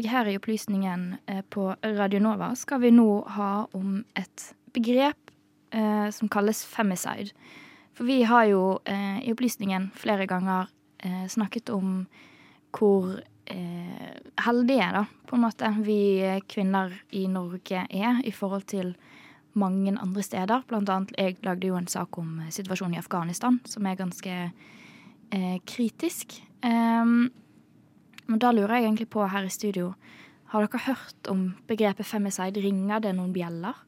Og her i opplysningen eh, på Radio Nova skal vi nå ha om et begrep eh, som kalles femicide. For vi har jo eh, i opplysningen flere ganger eh, snakket om hvor eh, heldige, da, på en måte, vi kvinner i Norge er i forhold til mange andre steder. Blant annet, jeg lagde jo en sak om situasjonen i Afghanistan, som er ganske eh, kritisk. Um, men da lurer jeg egentlig på her i studio, har dere hørt om begrepet femicide? Ringer det noen bjeller?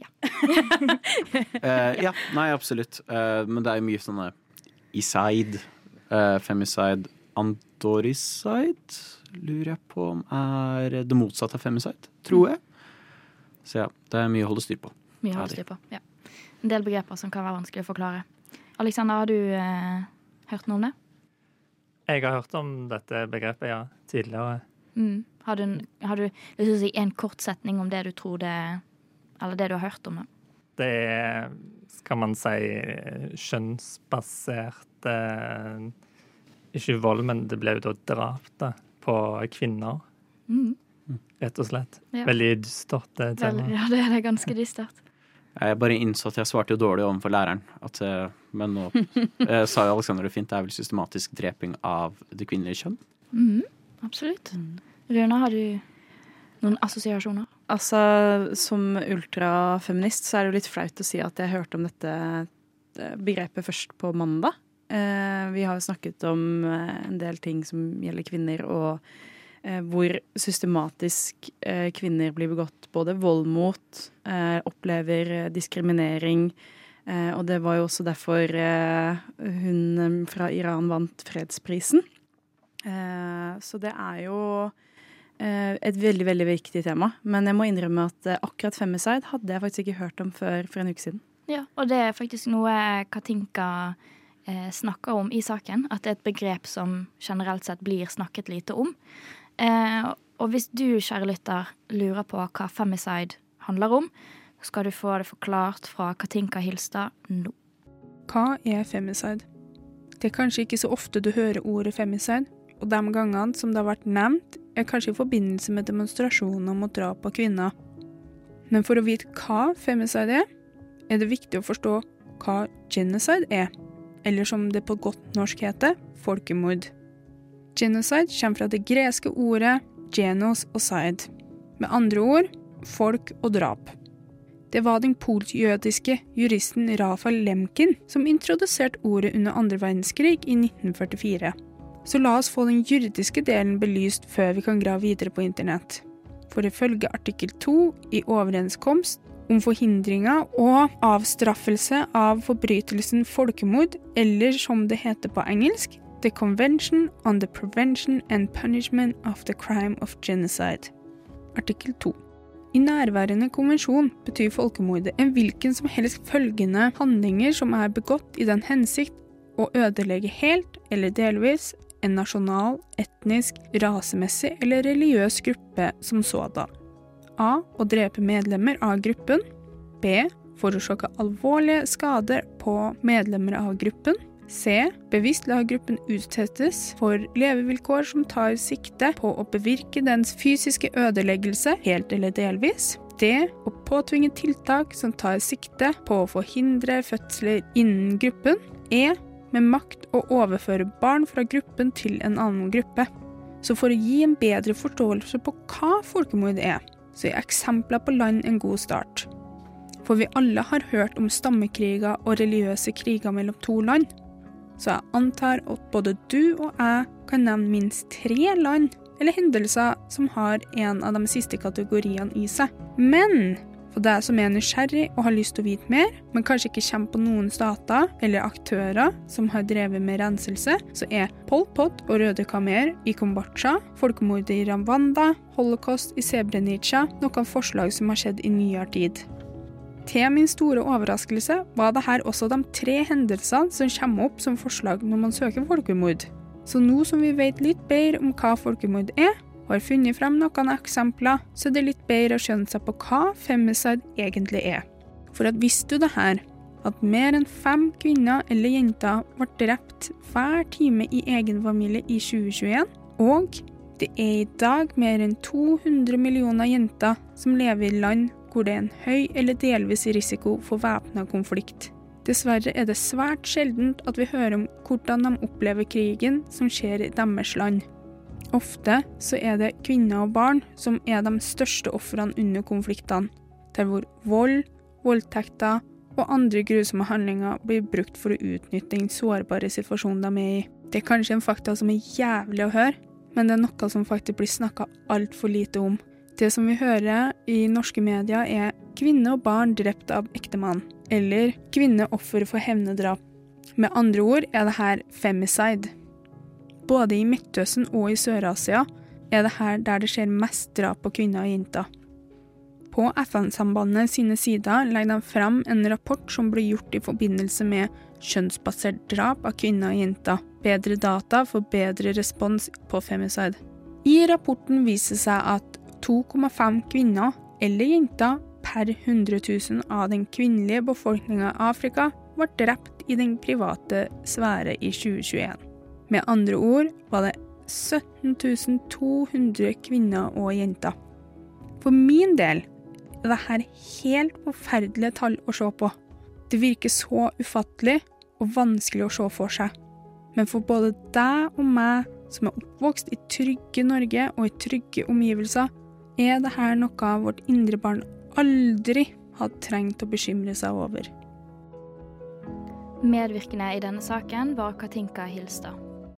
Ja. uh, ja, nei, absolutt. Uh, men det er jo mye sånne Iside, uh, femicide, andoricide lurer jeg på om er det motsatte av femicide, tror jeg. Så ja, det er mye å holde styr på. Mye å holde styr på, ja. En del begreper som kan være vanskelig å forklare. Alexander, har du hørt noe om det? Jeg har hørt om dette begrepet, ja, tidligere. Mm. Har, du, har du si en kort setning om det du tror det Eller det du har hørt om det? Det er, skal man si, kjønnsbasert eh, Ikke vold, men det ble jo da drap da, på kvinner. Mm. Rett og slett. Ja. Veldig dystert tema. Vel, ja, det er det ganske dystert. Jeg bare innså at jeg svarte jo dårlig overfor læreren. At, eh, men nå eh, sa jo Alexander det fint, det er vel systematisk dreping av det kvinnelige kjønn? Mm, absolutt. Røna, Runa, har du noen assosiasjoner? Altså, Som ultrafeminist så er det jo litt flaut å si at jeg hørte om dette eh, begrepet først på mandag. Eh, vi har jo snakket om en del ting som gjelder kvinner, og Eh, hvor systematisk eh, kvinner blir begått både vold mot, eh, opplever diskriminering. Og det var jo også derfor hun fra Iran vant fredsprisen. Så det er jo et veldig, veldig viktig tema. Men jeg må innrømme at akkurat femicide hadde jeg faktisk ikke hørt om før for en uke siden. Ja, og det er faktisk noe Katinka snakker om i saken. At det er et begrep som generelt sett blir snakket lite om. Eh, og hvis du, kjære lytter, lurer på hva femicide handler om, skal du få det forklart fra Katinka Hilstad nå. Hva er femicide? Det er kanskje ikke så ofte du hører ordet femicide, og de gangene som det har vært nevnt, er kanskje i forbindelse med demonstrasjoner mot drap av kvinner. Men for å vite hva femicide er, er det viktig å forstå hva genocide er, eller som det på godt norsk heter, folkemord. Genocide kommer fra det greske ordet genos og side, med andre ord folk og drap. Det var den polsk-jødiske juristen Rafael Lemkin som introduserte ordet under andre verdenskrig i 1944. Så la oss få den juridiske delen belyst før vi kan grave videre på internett. For ifølge artikkel 2 i overenskomst om forhindringer og avstraffelse av forbrytelsen folkemord, eller som det heter på engelsk, The Convention on the Prevention and Punishment of the Crime of Genocide. Artikkel 2. I nærværende konvensjon betyr folkemordet en hvilken som helst følgende handlinger som er begått i den hensikt å ødelegge helt eller delvis en nasjonal, etnisk, rasemessig eller religiøs gruppe som sådan. A. Å drepe medlemmer av gruppen. B. Forårsake alvorlige skader på medlemmer av gruppen. C. Bevisst la gruppen utsettes for levevilkår som tar sikte på å bevirke dens fysiske ødeleggelse, helt eller delvis. D. Å påtvinge tiltak som tar sikte på å forhindre fødsler innen gruppen. E. Med makt å overføre barn fra gruppen til en annen gruppe. Så for å gi en bedre forståelse på hva folkemord er, så er eksempler på land en god start. For vi alle har hørt om stammekriger og religiøse kriger mellom to land så jeg antar at både du og jeg kan nevne minst tre land eller hendelser som har en av de siste kategoriene i seg. Men for deg som er nysgjerrig og har lyst til å vite mer, men kanskje ikke kommer på noen stater eller aktører som har drevet med renselse, så er Pol Pot og Røde Kamer i Kambodsja, folkemordet i Rwanda, holocaust i Sebrenica noen forslag som har skjedd i nyere tid. Til min store overraskelse var dette også de tre hendelsene som kommer opp som forslag når man søker folkemord. Så nå som vi vet litt bedre om hva folkemord er, og har funnet frem noen eksempler, så er det litt bedre å skjønne seg på hva femicide egentlig er. For at visste du det her, at mer enn fem kvinner eller jenter ble drept hver time i egen familie i 2021, og det er i dag mer enn 200 millioner jenter som lever i land hvor det er en høy eller delvis risiko for væpna konflikt. Dessverre er det svært sjeldent at vi hører om hvordan de opplever krigen som skjer i deres land. Ofte så er det kvinner og barn som er de største ofrene under konfliktene, der hvor vold, voldtekter og andre grusomme handlinger blir brukt for å utnytte den sårbare situasjonen de er i. Det er kanskje en fakta som er jævlig å høre, men det er noe som faktisk blir snakka altfor lite om. Det som vi hører i norske media, er kvinne og barn drept av ektemann, eller kvinne offer for hevnedrap. Med andre ord er det her femicide. Både i Midtøsten og i Sør-Asia er det her der det skjer mest drap på kvinner og jenter. På FN-sambandet sine sider legger de fram en rapport som ble gjort i forbindelse med kjønnsbasert drap av kvinner og jenter. Bedre data for bedre respons på femicide. I rapporten viser det seg at 2,5 kvinner eller jenter per 100 000 av den kvinnelige befolkninga i Afrika ble drept i den private sfære i 2021. Med andre ord var det 17 200 kvinner og jenter. For min del er dette helt forferdelige tall å se på. Det virker så ufattelig og vanskelig å se for seg. Men for både deg og meg som er oppvokst i trygge Norge og i trygge omgivelser, er dette noe vårt indre barn aldri hadde trengt å bekymre seg over. Medvirkende i denne saken var Katinka Hilstad.